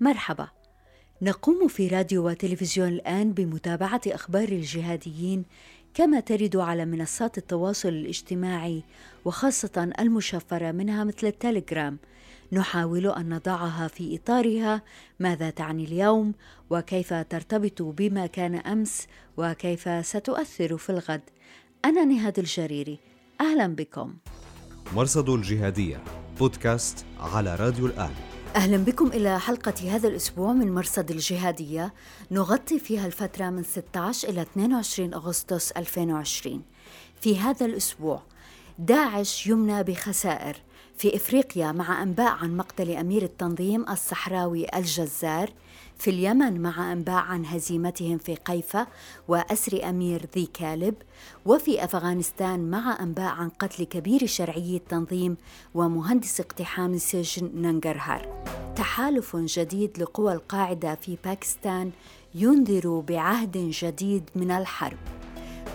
مرحبا. نقوم في راديو وتلفزيون الآن بمتابعة أخبار الجهاديين كما ترد على منصات التواصل الاجتماعي وخاصة المشفرة منها مثل التليجرام. نحاول أن نضعها في إطارها. ماذا تعني اليوم؟ وكيف ترتبط بما كان أمس؟ وكيف ستؤثر في الغد؟ أنا نهاد الجريري. أهلا بكم. مرصد الجهادية بودكاست على راديو الآن. أهلا بكم إلى حلقة هذا الأسبوع من مرصد الجهادية. نغطي فيها الفترة من 16 إلى 22 أغسطس 2020 في هذا الأسبوع داعش يمنى بخسائر. في إفريقيا مع أنباء عن مقتل أمير التنظيم الصحراوي الجزار في اليمن مع أنباء عن هزيمتهم في قيفه وأسر أمير ذي كالب وفي أفغانستان مع أنباء عن قتل كبير شرعي التنظيم ومهندس اقتحام سجن ننجرهار. تحالف جديد لقوى القاعدة في باكستان ينذر بعهد جديد من الحرب.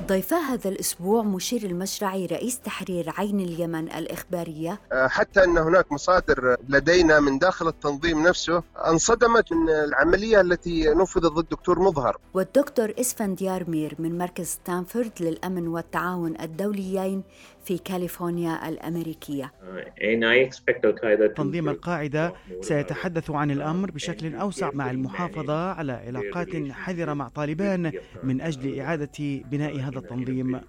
ضيفا هذا الأسبوع مشير المشرعي رئيس تحرير عين اليمن الإخبارية. آه، حتى أن هناك مصادر لدينا من داخل التنظيم نفسه انصدمت من العملية التي نفذت ضد الدكتور مظهر. والدكتور إسفنديار مير من مركز ستانفورد للأمن والتعاون الدوليين في كاليفورنيا الأمريكية. تنظيم القاعدة سيتحدث عن الأمر بشكل أوسع مع المحافظة على علاقات حذرة مع طالبان من أجل إعادة بناء هذا التنظيم.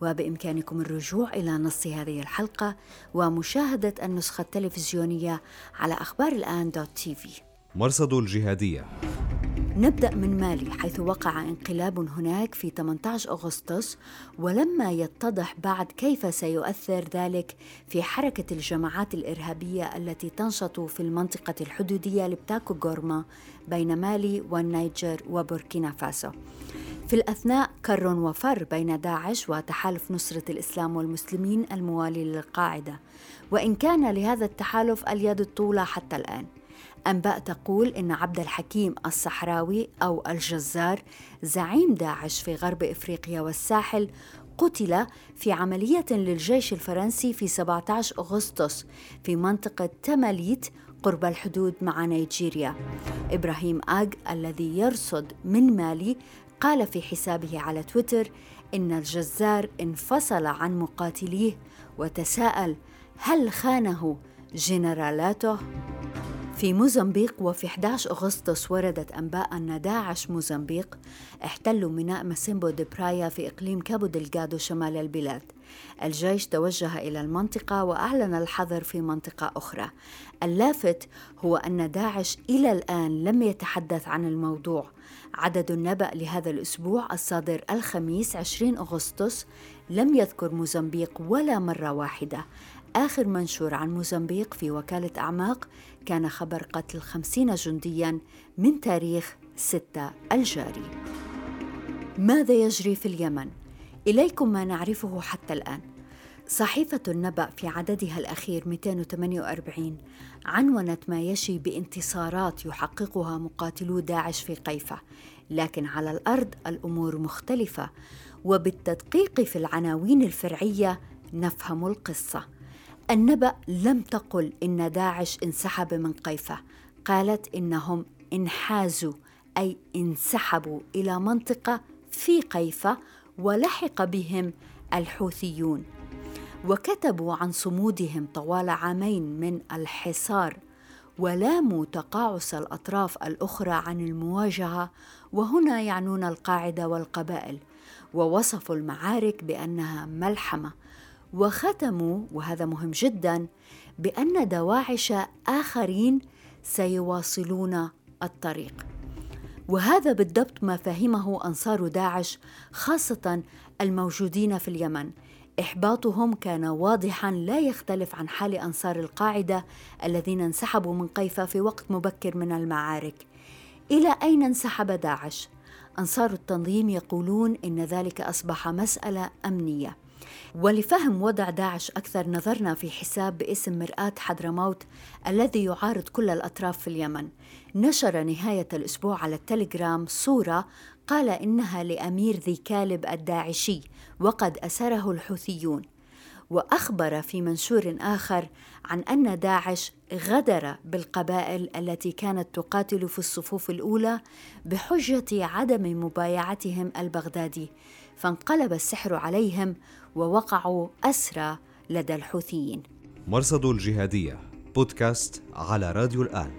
وبإمكانكم الرجوع إلى نص هذه الحلقة ومشاهدة النسخة التلفزيونية على أخبار الآن dot TV. مرصد الجهادية. نبدأ من مالي حيث وقع انقلاب هناك في 18 أغسطس ولما يتضح بعد كيف سيؤثر ذلك في حركة الجماعات الإرهابية التي تنشط في المنطقة الحدودية لبتاكو غورما بين مالي والنيجر وبوركينا فاسو. في الأثناء كر وفر بين داعش وتحالف نصرة الإسلام والمسلمين الموالي للقاعدة. وإن كان لهذا التحالف اليد الطولى حتى الآن. أنباء تقول إن عبد الحكيم الصحراوي أو الجزار زعيم داعش في غرب إفريقيا والساحل قتل في عملية للجيش الفرنسي في 17 أغسطس في منطقة تماليت قرب الحدود مع نيجيريا إبراهيم آغ الذي يرصد من مالي قال في حسابه على تويتر إن الجزار انفصل عن مقاتليه وتساءل هل خانه جنرالاته؟ في موزمبيق وفي 11 أغسطس وردت أنباء أن داعش موزمبيق احتلوا ميناء مسيمبو دي برايا في إقليم كابو دلغادو شمال البلاد. الجيش توجه إلى المنطقة وأعلن الحظر في منطقة أخرى. اللافت هو أن داعش إلى الآن لم يتحدث عن الموضوع. عدد النبأ لهذا الأسبوع الصادر الخميس 20 أغسطس لم يذكر موزمبيق ولا مرة واحدة. آخر منشور عن موزمبيق في وكالة أعماق كان خبر قتل خمسين جنديا من تاريخ ستة الجاري. ماذا يجري في اليمن؟ إليكم ما نعرفه حتى الآن. صحيفة النبأ في عددها الأخير 248 عنونت ما يشي بانتصارات يحققها مقاتلو داعش في قيفة لكن على الأرض الأمور مختلفة وبالتدقيق في العناوين الفرعية نفهم القصة. النبأ لم تقل إن داعش انسحب من قيفة. قالت إنهم انحازوا أي انسحبوا إلى منطقة في قيفة ولحق بهم الحوثيون. وكتبوا عن صمودهم طوال عامين من الحصار ولاموا تقاعس الأطراف الأخرى عن المواجهة وهنا يعنون القاعدة والقبائل ووصفوا المعارك بأنها ملحمة. وختموا وهذا مهم جدا بأن دواعش آخرين سيواصلون الطريق. وهذا بالضبط ما فهمه أنصار داعش خاصة الموجودين في اليمن. إحباطهم كان واضحا لا يختلف عن حال أنصار القاعدة الذين انسحبوا من قيفه في وقت مبكر من المعارك. إلى أين انسحب داعش؟ أنصار التنظيم يقولون إن ذلك أصبح مسألة أمنية. ولفهم وضع داعش أكثر نظرنا في حساب باسم مرآة حضرموت الذي يعارض كل الأطراف في اليمن. نشر نهاية الأسبوع على التليجرام صورة قال إنها لأمير ذي كالب الداعشي وقد أسره الحوثيون. وأخبر في منشور آخر عن أن داعش غدر بالقبائل التي كانت تقاتل في الصفوف الأولى بحجة عدم مبايعتهم البغدادي فانقلب السحر عليهم ووقعوا أسرى لدى الحوثيين مرصد الجهادية بودكاست على راديو الآن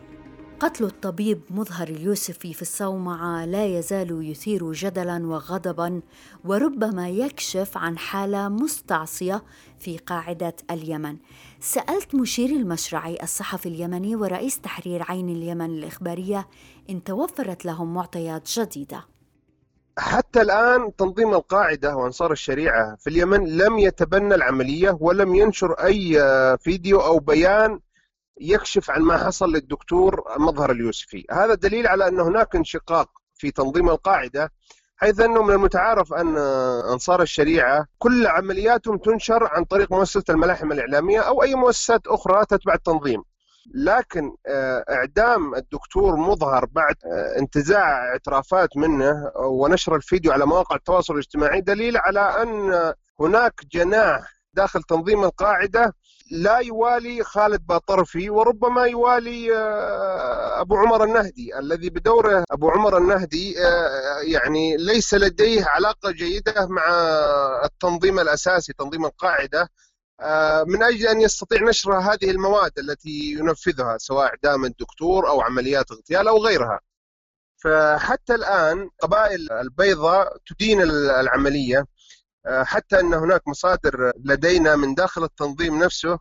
قتل الطبيب مظهر اليوسفي في الصومعة لا يزال يثير جدلا وغضبا وربما يكشف عن حالة مستعصية في قاعدة اليمن. سألت مشير المشرعي الصحفي اليمني ورئيس تحرير عين اليمن الإخبارية إن توفرت لهم معطيات جديدة. حتى الآن تنظيم القاعدة وأنصار الشريعة في اليمن لم يتبنى العملية ولم ينشر أي فيديو أو بيان يكشف عن ما حصل للدكتور مظهر اليوسفي. هذا دليل على أن هناك انشقاق في تنظيم القاعدة حيث أنه من المتعارف أن أنصار الشريعة كل عملياتهم تنشر عن طريق مؤسسة الملاحم الإعلامية أو أي مؤسسات أخرى تتبع التنظيم. لكن إعدام الدكتور مظهر بعد انتزاع اعترافات منه ونشر الفيديو على مواقع التواصل الاجتماعي دليل على أن هناك جناح داخل تنظيم القاعدة لا يوالي خالد باطرفي وربما يوالي أبو عمر النهدي الذي بدوره أبو عمر النهدي يعني ليس لديه علاقة جيدة مع التنظيم الأساسي تنظيم القاعدة. من أجل أن يستطيع نشر هذه المواد التي ينفذها سواء إعدام الدكتور أو عمليات اغتيال أو غيرها. فحتى الآن قبائل البيضاء تدين العملية حتى أن هناك مصادر لدينا من داخل التنظيم نفسه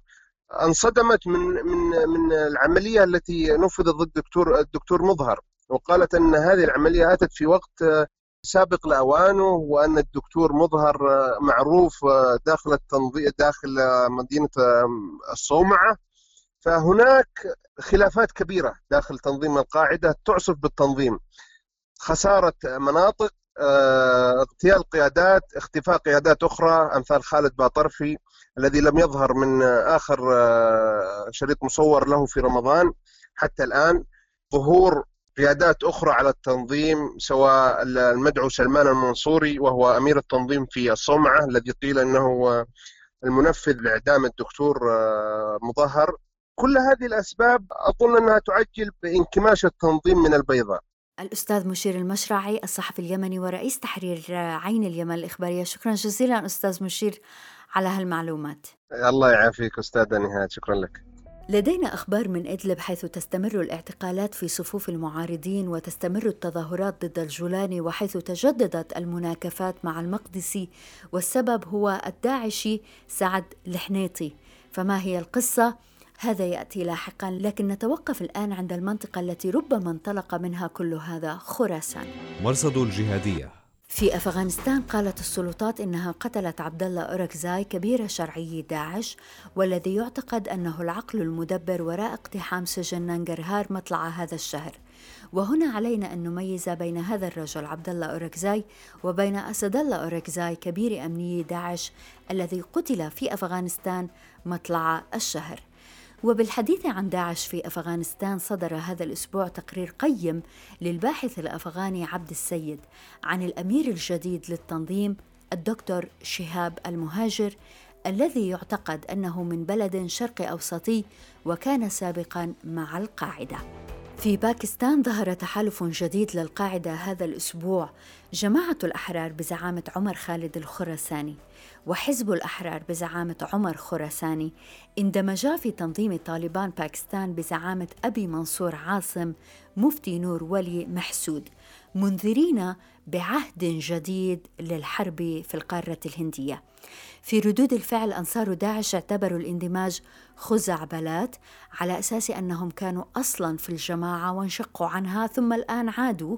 انصدمت من من من العملية التي نفذت ضد الدكتور الدكتور مظهر وقالت أن هذه العملية أتت في وقت سابق لأوانه وأن الدكتور مظهر معروف داخل التنظيم داخل مدينة الصومعة. فهناك خلافات كبيرة داخل تنظيم القاعدة تعصف بالتنظيم. خسارة مناطق اغتيال قيادات اختفاء قيادات أخرى أمثال خالد باطرفي الذي لم يظهر من آخر شريط مصور له في رمضان حتى الآن. ظهور قيادات أخرى على التنظيم سواء المدعو سلمان المنصوري وهو أمير التنظيم في الصومعه الذي قيل إنه المنفذ لإعدام الدكتور مظهر. كل هذه الأسباب أظن أنها تعجل بانكماش التنظيم من البيضاء. الأستاذ مشير المشرعي الصحفي اليمني ورئيس تحرير عين اليمن الإخبارية. شكرا جزيلا أستاذ مشير على هالمعلومات. الله يعافيك أستاذة نهاد شكرا لك. لدينا أخبار من إدلب حيث تستمر الاعتقالات في صفوف المعارضين وتستمر التظاهرات ضد الجولاني وحيث تجددت المناكفات مع المقدسي والسبب هو الداعشي سعد الحنيطي. فما هي القصة؟ هذا يأتي لاحقا لكن نتوقف الآن عند المنطقة التي ربما انطلق منها كل هذا خراسان. مرصد الجهادية. في أفغانستان قالت السلطات إنها قتلت عبد الله اوركزاي كبير شرعي داعش والذي يعتقد أنه العقل المدبر وراء اقتحام سجن نانجرهار مطلع هذا الشهر. وهنا علينا أن نميز بين هذا الرجل عبد الله اوركزاي وبين أسد الله اوركزاي كبير أمني داعش الذي قتل في أفغانستان مطلع الشهر. وبالحديث عن داعش في أفغانستان صدر هذا الأسبوع تقرير قيم للباحث الأفغاني عبد السيد عن الأمير الجديد للتنظيم الدكتور شهاب المهاجر الذي يعتقد أنه من بلد شرقي أوسطي وكان سابقا مع القاعدة. في باكستان ظهر تحالف جديد للقاعدة هذا الأسبوع. جماعة الأحرار بزعامة عمر خالد الخراساني. وحزب الأحرار بزعامة عمر خراساني اندمجا في تنظيم طالبان باكستان بزعامة أبي منصور عاصم مفتي نور ولي محسود. منذرين بعهد جديد للحرب في القارة الهندية. في ردود الفعل أنصار داعش اعتبروا الاندماج خزعبلات على أساس أنهم كانوا أصلا في الجماعة وانشقوا عنها ثم الآن عادوا.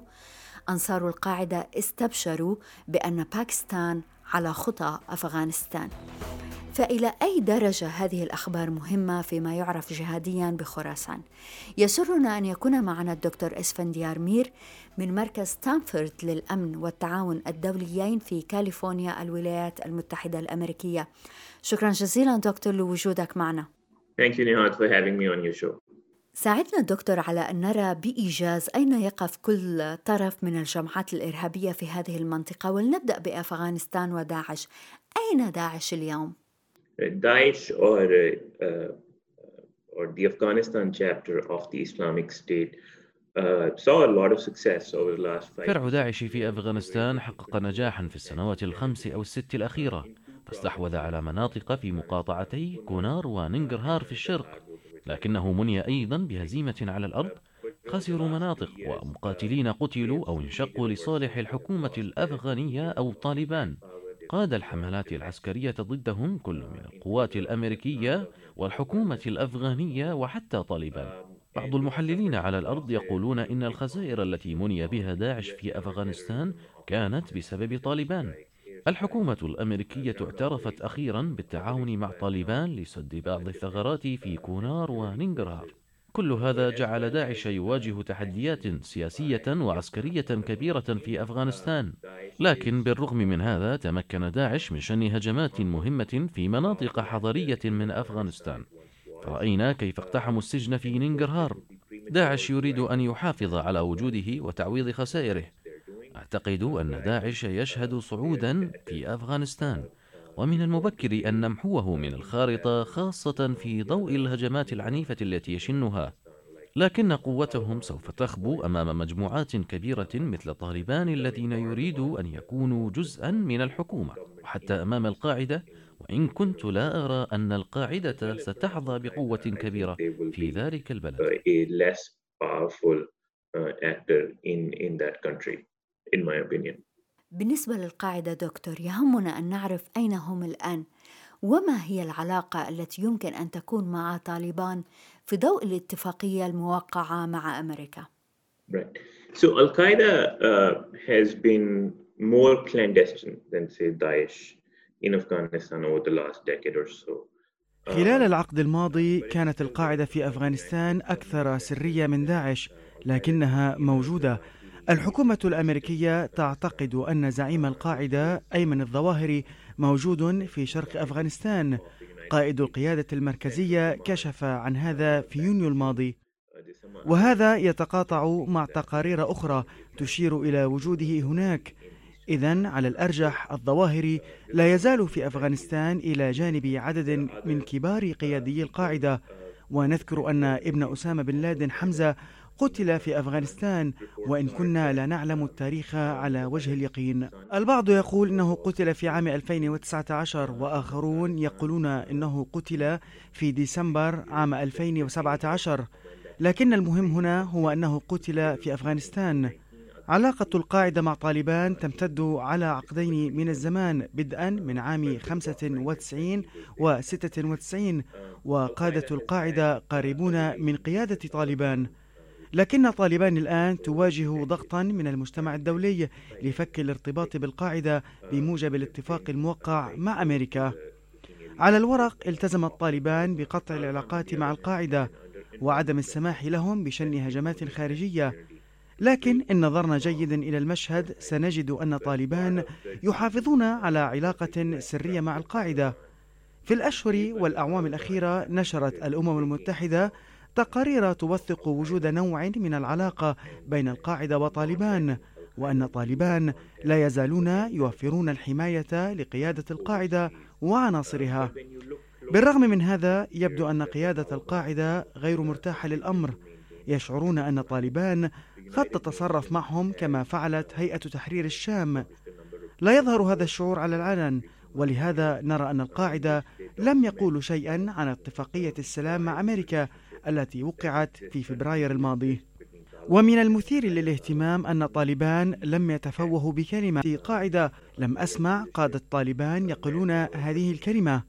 أنصار القاعدة استبشروا بأن باكستان على خطى أفغانستان فإلى أي درجة هذه الأخبار مهمة فيما يعرف جهاديا بخراسان؟ يسرنا أن يكون معنا الدكتور إسفنديار مير من مركز ستانفورد للأمن والتعاون الدوليين في كاليفورنيا الولايات المتحدة الأمريكية. شكرا جزيلا دكتور لوجودك معنا. Thank you Nihad for having me on your show. ساعدنا دكتور على أن نرى بإيجاز أين يقف كل طرف من الجماعات الإرهابية في هذه المنطقة ولنبدأ بأفغانستان وداعش. أين داعش اليوم؟ Daesh or uh, or the Afghanistan chapter of the Islamic State فرع داعش في أفغانستان حقق نجاحا في السنوات الخمس أو الست الأخيرة. فاستحوذ على مناطق في مقاطعتي كونار وننجرهار في الشرق. لكنه مني أيضا بهزيمة على الأرض خسروا مناطق ومقاتلين قتلوا أو انشقوا لصالح الحكومة الأفغانية أو طالبان. قاد الحملات العسكرية ضدهم كل من القوات الأمريكية والحكومة الأفغانية وحتى طالبان. بعض المحللين على الأرض يقولون إن الخسائر التي مني بها داعش في أفغانستان كانت بسبب طالبان. الحكومة الأمريكية اعترفت أخيرا بالتعاون مع طالبان لسد بعض الثغرات في كونار ونينجرهار. كل هذا جعل داعش يواجه تحديات سياسية وعسكرية كبيرة في أفغانستان. لكن بالرغم من هذا تمكن داعش من شن هجمات مهمة في مناطق حضرية من أفغانستان. رأينا كيف اقتحموا السجن في نينجرهار. داعش يريد أن يحافظ على وجوده وتعويض خسائره. أعتقد أن داعش يشهد صعودا في أفغانستان ومن المبكر أن نمحوه من الخارطة خاصة في ضوء الهجمات العنيفة التي يشنها لكن قوتهم سوف تخبو أمام مجموعات كبيرة مثل طالبان الذين يريدوا أن يكونوا جزءا من الحكومة وحتى أمام القاعدة وإن كنت لا أرى أن القاعدة ستحظى بقوة كبيرة في ذلك البلد. بالنسبة للقاعدة دكتور يهمنا أن نعرف أين هم الآن وما هي العلاقة التي يمكن أن تكون مع طالبان في ضوء الاتفاقية الموقعة مع أمريكا. Right. So Al Qaeda uh, has been more clandestine than say Daesh in Afghanistan over the last decade or so. خلال العقد الماضي كانت القاعدة في أفغانستان أكثر سرية من داعش لكنها موجودة الحكومة الأمريكية تعتقد أن زعيم القاعدة أيمن الظواهري موجود في شرق أفغانستان. قائد القيادة المركزية كشف عن هذا في يونيو الماضي. وهذا يتقاطع مع تقارير أخرى تشير إلى وجوده هناك. إذا على الأرجح الظواهري لا يزال في أفغانستان إلى جانب عدد من كبار قيادي القاعدة. ونذكر أن ابن أسامة بن لادن حمزة قتل في أفغانستان وإن كنا لا نعلم التاريخ على وجه اليقين. البعض يقول إنه قتل في عام 2019 وآخرون يقولون إنه قتل في ديسمبر عام 2017 لكن المهم هنا هو أنه قتل في أفغانستان. علاقة القاعدة مع طالبان تمتد على عقدين من الزمان بدءا من عام 95 و 96 وقادة القاعدة قريبون من قيادة طالبان. لكن طالبان الآن تواجه ضغطا من المجتمع الدولي لفك الارتباط بالقاعدة بموجب الاتفاق الموقع مع أمريكا. على الورق التزم الطالبان بقطع العلاقات مع القاعدة وعدم السماح لهم بشن هجمات خارجية. لكن إن نظرنا جيدا إلى المشهد سنجد أن طالبان يحافظون على علاقة سرية مع القاعدة. في الأشهر والأعوام الأخيرة نشرت الأمم المتحدة تقارير توثق وجود نوع من العلاقة بين القاعدة وطالبان وأن طالبان لا يزالون يوفرون الحماية لقيادة القاعدة وعناصرها. بالرغم من هذا يبدو أن قيادة القاعدة غير مرتاحة للأمر. يشعرون أن طالبان قد تتصرف معهم كما فعلت هيئة تحرير الشام. لا يظهر هذا الشعور على العلن ولهذا نرى أن القاعدة لم يقولوا شيئا عن اتفاقية السلام مع أمريكا التي وقعت في فبراير الماضي. ومن المثير للاهتمام أن طالبان لم يتفوهوا بكلمة قاعدة لم أسمع قادة طالبان يقولون هذه الكلمة.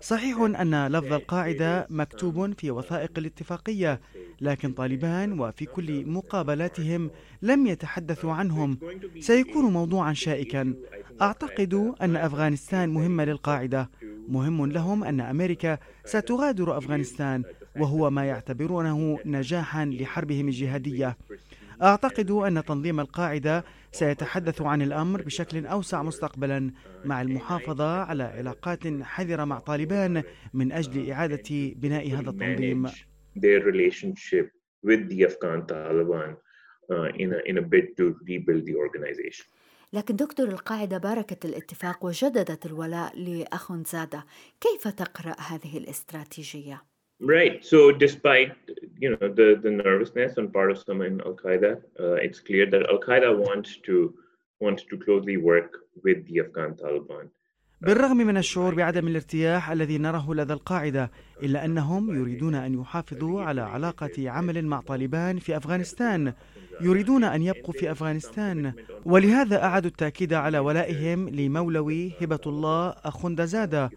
صحيح أن لفظ القاعدة مكتوب في وثائق الاتفاقية لكن طالبان وفي كل مقابلاتهم لم يتحدثوا عنهم. سيكون موضوعا شائكا. أعتقد أن أفغانستان مهمة للقاعدة. مهم لهم أن أمريكا ستغادر أفغانستان. وهو ما يعتبرونه نجاحا لحربهم الجهادية أعتقد أن تنظيم القاعدة سيتحدث عن الأمر بشكل أوسع مستقبلا مع المحافظة على علاقات حذرة مع طالبان من أجل إعادة بناء هذا التنظيم their relationship with the Afghan Taliban uh, in, a, in a bid to rebuild the organization. لكن دكتور القاعدة باركت الاتفاق وجددت الولاء لأخونزادا كيف تقرأ هذه الاستراتيجية؟ Right. So, despite you know the the nervousness on part of some in Al Qaeda, uh, it's clear that Al Qaeda wants to wants to closely work with the Afghan Taliban. بالرغم من الشعور بعدم الارتياح الذي نراه لدى القاعدة إلا أنهم يريدون أن يحافظوا على علاقة عمل مع طالبان في أفغانستان. يريدون أن يبقوا في أفغانستان. ولهذا أعادوا التأكيد على ولائهم لمولوي هبة الله أخندزادة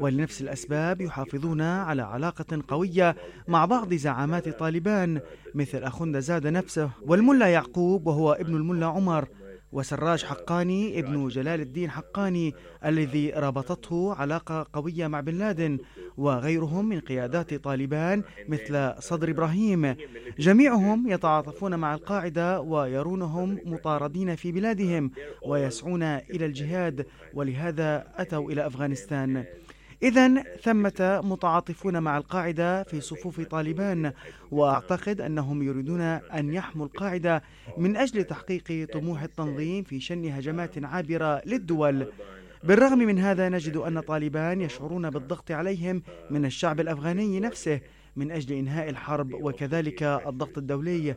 ولنفس الأسباب يحافظون على علاقة قوية مع بعض زعامات طالبان مثل أخندزادة نفسه والملا يعقوب وهو ابن الملا عمر وسراج حقاني ابن جلال الدين حقاني الذي رابطته علاقة قوية مع بن لادن وغيرهم من قيادات طالبان مثل صدر إبراهيم. جميعهم يتعاطفون مع القاعدة ويرونهم مطاردين في بلادهم ويسعون إلى الجهاد ولهذا أتوا إلى أفغانستان. إذا ثمة متعاطفون مع القاعدة في صفوف طالبان وأعتقد أنهم يريدون أن يحموا القاعدة من أجل تحقيق طموح التنظيم في شن هجمات عابرة للدول. بالرغم من هذا نجد أن طالبان يشعرون بالضغط عليهم من الشعب الأفغاني نفسه من أجل إنهاء الحرب وكذلك الضغط الدولي.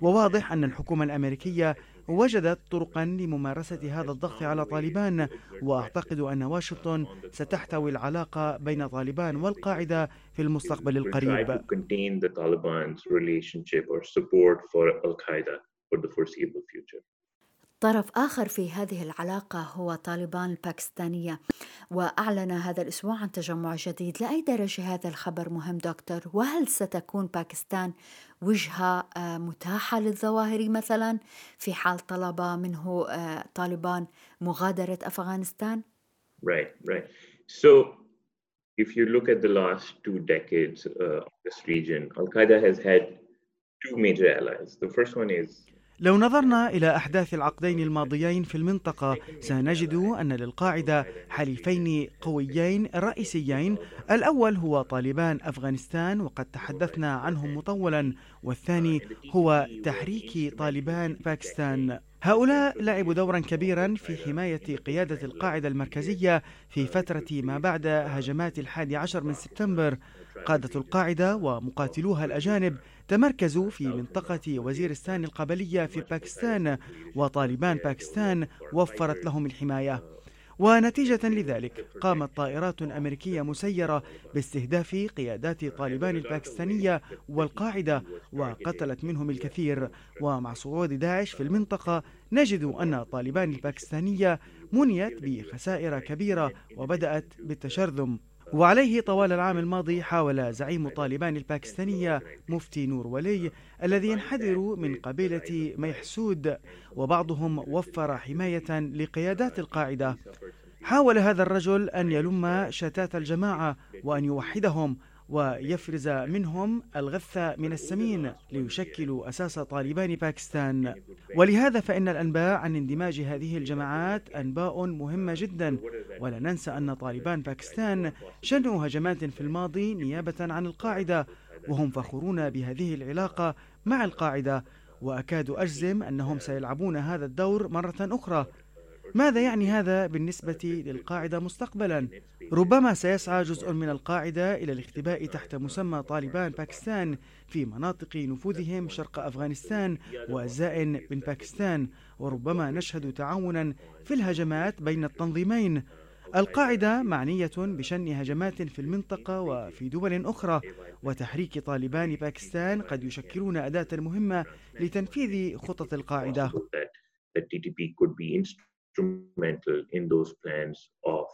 وواضح أن الحكومة الأمريكية وجدت طرقا لممارسة هذا الضغط على طالبان وأعتقد أن واشنطن ستحتوي العلاقة بين طالبان والقاعدة في المستقبل القريب. طرف آخر في هذه العلاقة هو طالبان الباكستانية وأعلن هذا الأسبوع عن تجمع جديد. لأي درجة هذا الخبر مهم دكتور؟ وهل ستكون باكستان وجهة متاحة للظواهر مثلا في حال طلب منه طالبان مغادرة أفغانستان؟ Right, right. So if you look at the last two decades uh, of this region, Al Qaeda has had two major allies. The first one is لو نظرنا إلى أحداث العقدين الماضيين في المنطقة سنجد أن للقاعدة حليفين قويين رئيسيين. الأول هو طالبان أفغانستان وقد تحدثنا عنهم مطولا والثاني هو تحريك طالبان باكستان. هؤلاء لعبوا دورا كبيرا في حماية قيادة القاعدة المركزية في فترة ما بعد هجمات الحادي عشر من سبتمبر. قادة القاعدة ومقاتلوها الأجانب تمركزوا في منطقة وزيرستان القبلية في باكستان وطالبان باكستان وفرت لهم الحماية. ونتيجة لذلك قامت طائرات أمريكية مسيرة باستهداف قيادات طالبان الباكستانية والقاعدة وقتلت منهم الكثير. ومع صعود داعش في المنطقة نجد أن طالبان الباكستانية منيت بخسائر كبيرة وبدأت بالتشرذم. وعليه طوال العام الماضي حاول زعيم طالبان الباكستانية مفتي نور ولي الذي ينحدر من قبيلة ميحسود وبعضهم وفر حماية لقيادات القاعدة. حاول هذا الرجل أن يلم شتات الجماعة وأن يوحدهم ويفرز منهم الغث من السمين ليشكلوا أساس طالبان باكستان. ولهذا فإن الأنباء عن اندماج هذه الجماعات أنباء مهمة جدا. ولا ننسى أن طالبان باكستان شنوا هجمات في الماضي نيابة عن القاعدة وهم فخورون بهذه العلاقة مع القاعدة. وأكاد أجزم أنهم سيلعبون هذا الدور مرة أخرى. ماذا يعني هذا بالنسبة للقاعدة مستقبلا؟ ربما سيسعى جزء من القاعدة إلى الاختباء تحت مسمى طالبان باكستان في مناطق نفوذهم شرق أفغانستان وأجزاء من باكستان وربما نشهد تعاونا في الهجمات بين التنظيمين القاعدة معنية بشن هجمات في المنطقة وفي دول أخرى وتحريك طالبان باكستان قد يشكلون أداة مهمة لتنفيذ خطط القاعدة instrumental in those plans of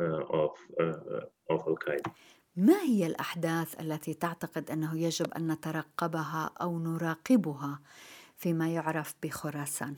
uh, of uh, of Al Qaeda. ما هي الأحداث التي تعتقد أنه يجب أن نترقبها أو نراقبها فيما يعرف بخراسان؟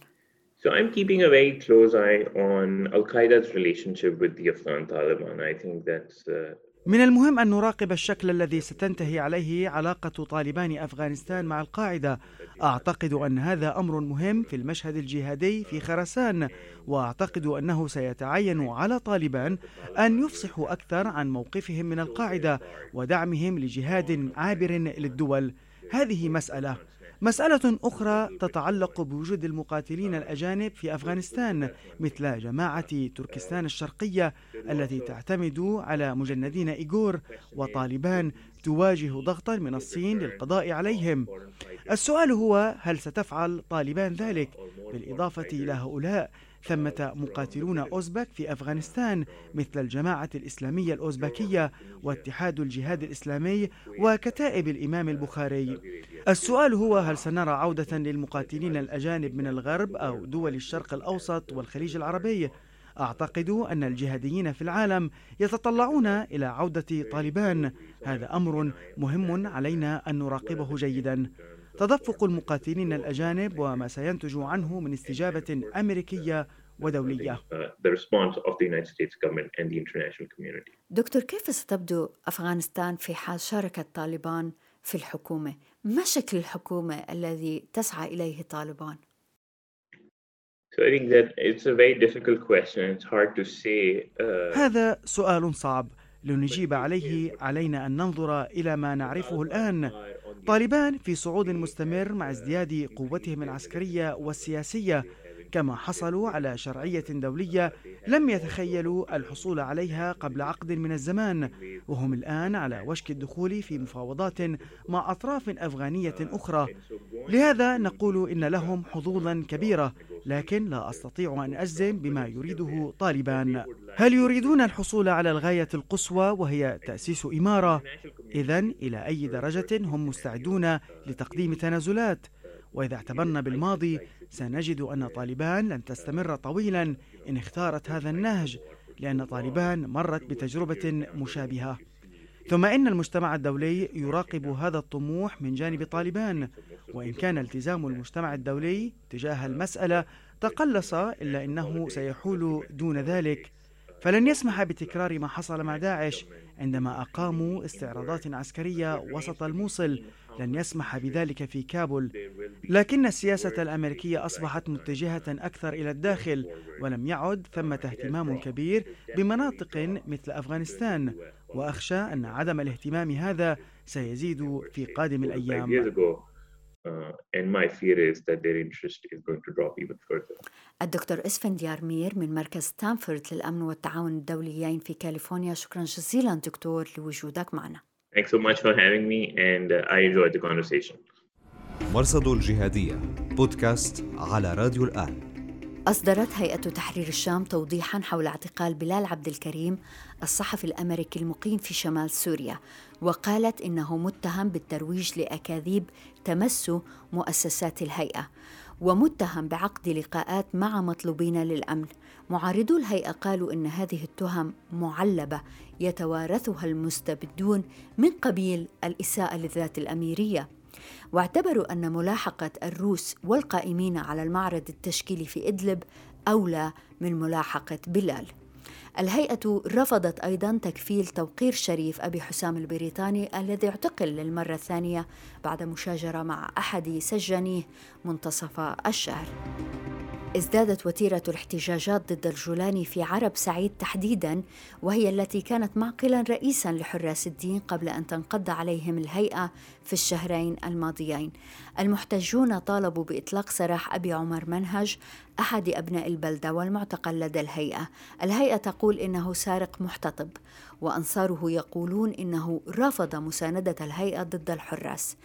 So I'm keeping a very close eye on Al Qaeda's relationship with the Afghan Taliban. I think that's uh, من المهم أن نراقب الشكل الذي ستنتهي عليه علاقة طالبان أفغانستان مع القاعدة. أعتقد أن هذا أمر مهم في المشهد الجهادي في خراسان وأعتقد أنه سيتعين على طالبان أن يفصحوا أكثر عن موقفهم من القاعدة ودعمهم لجهاد عابر للدول. هذه مسألة. مسألة أخرى تتعلق بوجود المقاتلين الأجانب في أفغانستان مثل جماعة تركستان الشرقية التي تعتمد على مجندين إيغور وطالبان تواجه ضغطا من الصين للقضاء عليهم. السؤال هو هل ستفعل طالبان ذلك؟ بالإضافة إلى هؤلاء ثمة مقاتلون أوزبك في أفغانستان مثل الجماعة الإسلامية الأوزبكية واتحاد الجهاد الإسلامي وكتائب الإمام البخاري. السؤال هو هل سنرى عودة للمقاتلين الأجانب من الغرب أو دول الشرق الأوسط والخليج العربي؟ أعتقد أن الجهاديين في العالم يتطلعون إلى عودة طالبان. هذا أمر مهم علينا أن نراقبه جيدا. تدفق المقاتلين الأجانب وما سينتج عنه من استجابة أمريكية ودولية. دكتور كيف ستبدو أفغانستان في حال شارك طالبان في الحكومة؟ ما شكل الحكومة الذي تسعى إليه طالبان؟ هذا سؤال صعب. لنجيب عليه علينا أن ننظر إلى ما نعرفه الآن. طالبان في صعود مستمر مع ازدياد قوتهم العسكرية والسياسية كما حصلوا على شرعية دولية لم يتخيلوا الحصول عليها قبل عقد من الزمان وهم الآن على وشك الدخول في مفاوضات مع أطراف أفغانية أخرى لهذا نقول إن لهم حظوظا كبيرة لكن لا أستطيع أن أجزم بما يريده طالبان هل يريدون الحصول على الغاية القصوى وهي تأسيس إمارة؟ إذا إلى أي درجة هم مستعدون لتقديم تنازلات؟ وإذا اعتبرنا بالماضي سنجد أن طالبان لن تستمر طويلا إن اختارت هذا النهج لأن طالبان مرت بتجربة مشابهة. ثم إن المجتمع الدولي يراقب هذا الطموح من جانب طالبان وإن كان التزام المجتمع الدولي تجاه المسألة تقلص إلا أنه سيحول دون ذلك. فلن يسمح بتكرار ما حصل مع داعش عندما أقاموا استعراضات عسكرية وسط الموصل لن يسمح بذلك في كابول لكن السياسة الأمريكية أصبحت متجهة أكثر إلى الداخل ولم يعد ثمة اهتمام كبير بمناطق مثل أفغانستان وأخشى أن عدم الاهتمام هذا سيزيد في قادم الأيام. And my fear is that their interest is going to drop even further. الدكتور اسفنديار مير من مركز ستانفورد للأمن والتعاون الدوليين في كاليفورنيا شكرا جزيلا دكتور لوجودك معنا. Thanks so much for having me and uh, I enjoyed the conversation. مرصد الجهادية بودكاست على راديو الآن أصدرت هيئة تحرير الشام توضيحا حول اعتقال بلال عبد الكريم الصحفي الأمريكي المقيم في شمال سوريا وقالت إنه متهم بالترويج لأكاذيب تمس مؤسسات الهيئة ومتهم بعقد لقاءات مع مطلوبين للأمن. معارضو الهيئة قالوا إن هذه التهم معلبة يتوارثها المستبدون من قبيل الإساءة للذات الأميرية. واعتبروا أن ملاحقة الروس والقائمين على المعرض التشكيلي في إدلب أولى من ملاحقة بلال. الهيئة رفضت أيضا تكفيل توقير شريف أبي حسام البريطاني الذي اعتقل للمرة الثانية بعد مشاجرة مع أحد سجانيه منتصف الشهر ازدادت وتيرة الاحتجاجات ضد الجولاني في عرب سعيد تحديدا وهي التي كانت معقلا رئيسا لحراس الدين قبل أن تنقض عليهم الهيئة في الشهرين الماضيين. المحتجون طالبوا بإطلاق سراح أبي عمر منهج أحد أبناء البلدة والمعتقل لدى الهيئة. الهيئة تقول إنه سارق محتطب وأنصاره يقولون إنه رفض مساندة الهيئة ضد الحراس.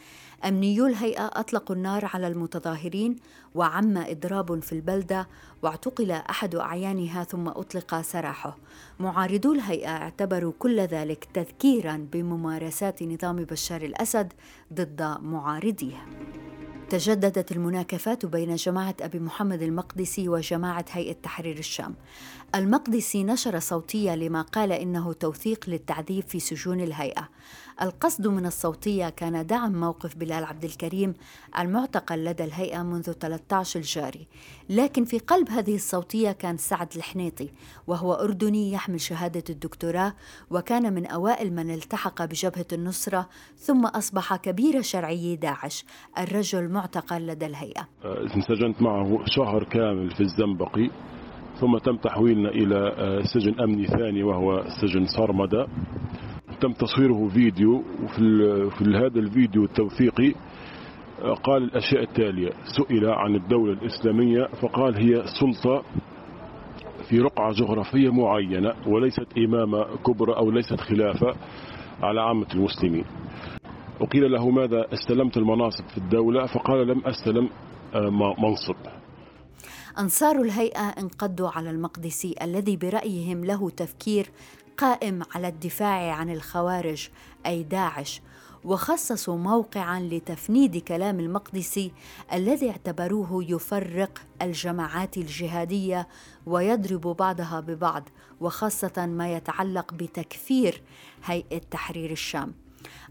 أمنيو الهيئة أطلقوا النار على المتظاهرين وعم إضراب في البلدة واعتقل أحد أعيانها ثم أطلق سراحه معارضو الهيئة اعتبروا كل ذلك تذكيرا بممارسات نظام بشار الأسد ضد معارضيه تجددت المناكفات بين جماعة أبي محمد المقدسي وجماعة هيئة تحرير الشام. المقدسي نشر صوتية لما قال إنه توثيق للتعذيب في سجون الهيئة. القصد من الصوتية كان دعم موقف بلال عبد الكريم المعتقل لدى الهيئة منذ 13 الجاري. لكن في قلب هذه الصوتية كان سعد الحنيطي وهو أردني يحمل شهادة الدكتوراه وكان من أوائل من التحق بجبهة النصرة ثم أصبح كبير شرعي داعش الرجل معتقل لدى الهيئة. انسجنت معه شهر كامل في الزنبقي ثم تم تحويلنا إلى سجن أمني ثاني وهو سجن صرمدة. تم تصويره فيديو وفي في هذا الفيديو التوثيقي قال الأشياء التالية. سئل عن الدولة الإسلامية فقال هي سلطة في رقعة جغرافية معينة وليست إمامة كبرى أو ليست خلافة على عامة المسلمين. وقيل له ماذا استلمت المناصب في الدولة؟ فقال لم أستلم آه، منصب. أنصار الهيئة انقضوا على المقدسي الذي برأيهم له تفكير قائم على الدفاع عن الخوارج أي داعش وخصصوا موقعا لتفنيد كلام المقدسي الذي اعتبروه يفرق الجماعات الجهادية ويضرب بعضها ببعض وخاصة ما يتعلق بتكفير هيئة تحرير الشام.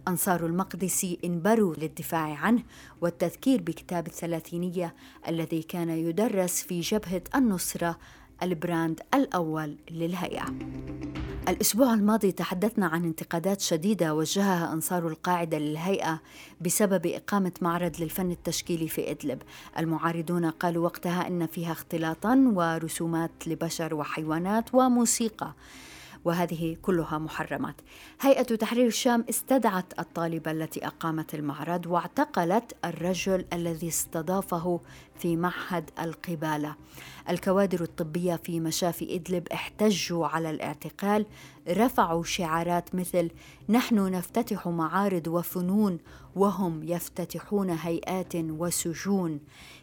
أنصار المقدسي انبروا للدفاع عنه والتذكير بكتاب الثلاثينية الذي كان يدرس في جبهة النصرة البراند الأول للهيئة. الأسبوع الماضي تحدثنا عن انتقادات شديدة وجهها أنصار القاعدة للهيئة بسبب إقامة معرض للفن التشكيلي في إدلب المعارضون قالوا وقتها إن فيها اختلاطا ورسومات لبشر وحيوانات وموسيقى وهذه كلها محرمات. هيئة تحرير الشام استدعت الطالبة التي أقامت المعرض واعتقلت الرجل الذي استضافه في معهد القبالة. الكوادر الطبية في مشافي إدلب احتجوا على الاعتقال رفعوا شعارات مثل نحن نفتتح معارض وفنون وهم يفتتحون هيئات وسجون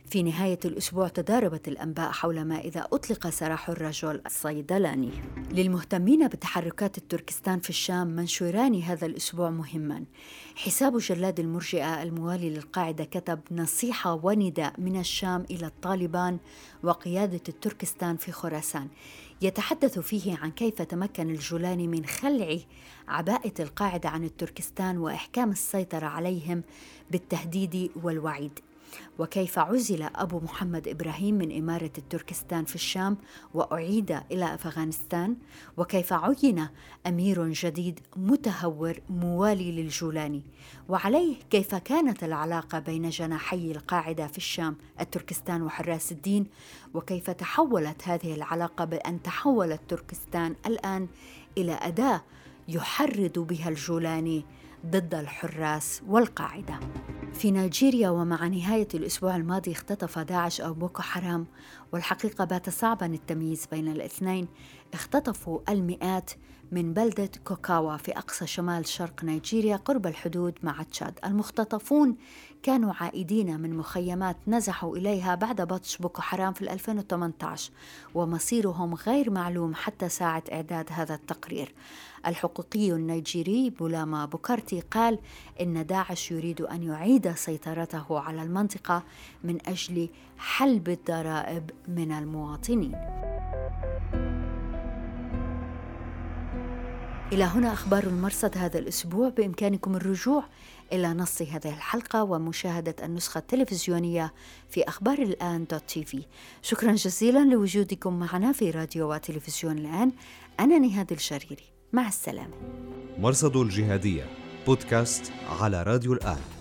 في نهاية الأسبوع تضاربت الأنباء حول ما إذا أطلق سراح الرجل الصيدلاني. للمهتمين بتحركات التركستان في الشام منشوران هذا الأسبوع مهما. حساب جلاد المرجئة الموالي للقاعدة كتب نصيحة ونداء من الشام إلى الطالبان وقيادة التركستان في خراسان. يتحدث فيه عن كيف تمكن الجولاني من خلع عباءة القاعدة عن التركستان وإحكام السيطرة عليهم بالتهديد والوعيد. وكيف عزل أبو محمد إبراهيم من إمارة التركستان في الشام وأعيد إلى أفغانستان؟ وكيف عين أمير جديد متهور موالي للجولاني؟ وعليه كيف كانت العلاقة بين جناحي القاعدة في الشام التركستان وحراس الدين؟ وكيف تحولت هذه العلاقة بأن تحولت تركستان الآن إلى أداة يحرض بها الجولاني ضد الحراس والقاعدة. في نيجيريا ومع نهاية الأسبوع الماضي اختطف داعش أو بوكو حرام والحقيقة بات صعبا التمييز بين الاثنين. اختطفوا المئات من بلدة كوكاوا في أقصى شمال شرق نيجيريا قرب الحدود مع تشاد. المختطفون كانوا عائدين من مخيمات نزحوا إليها بعد بطش بوكو حرام في 2018 ومصيرهم غير معلوم حتى ساعة إعداد هذا التقرير. الحقوقي النيجيري بولاما بوكارتي قال إن داعش يريد أن يعيد سيطرته على المنطقة من أجل جلب الضرائب من المواطنين. إلى هنا أخبار المرصد هذا الأسبوع. بإمكانكم الرجوع إلى نص هذه الحلقة ومشاهدة النسخة التلفزيونية في أخبار الآن دوت تي في. شكرا جزيلا لوجودكم معنا في راديو وتلفزيون الآن. أنا نهاد الشريري. مع السلامة. مرصد الجهادية بودكاست على راديو الآن.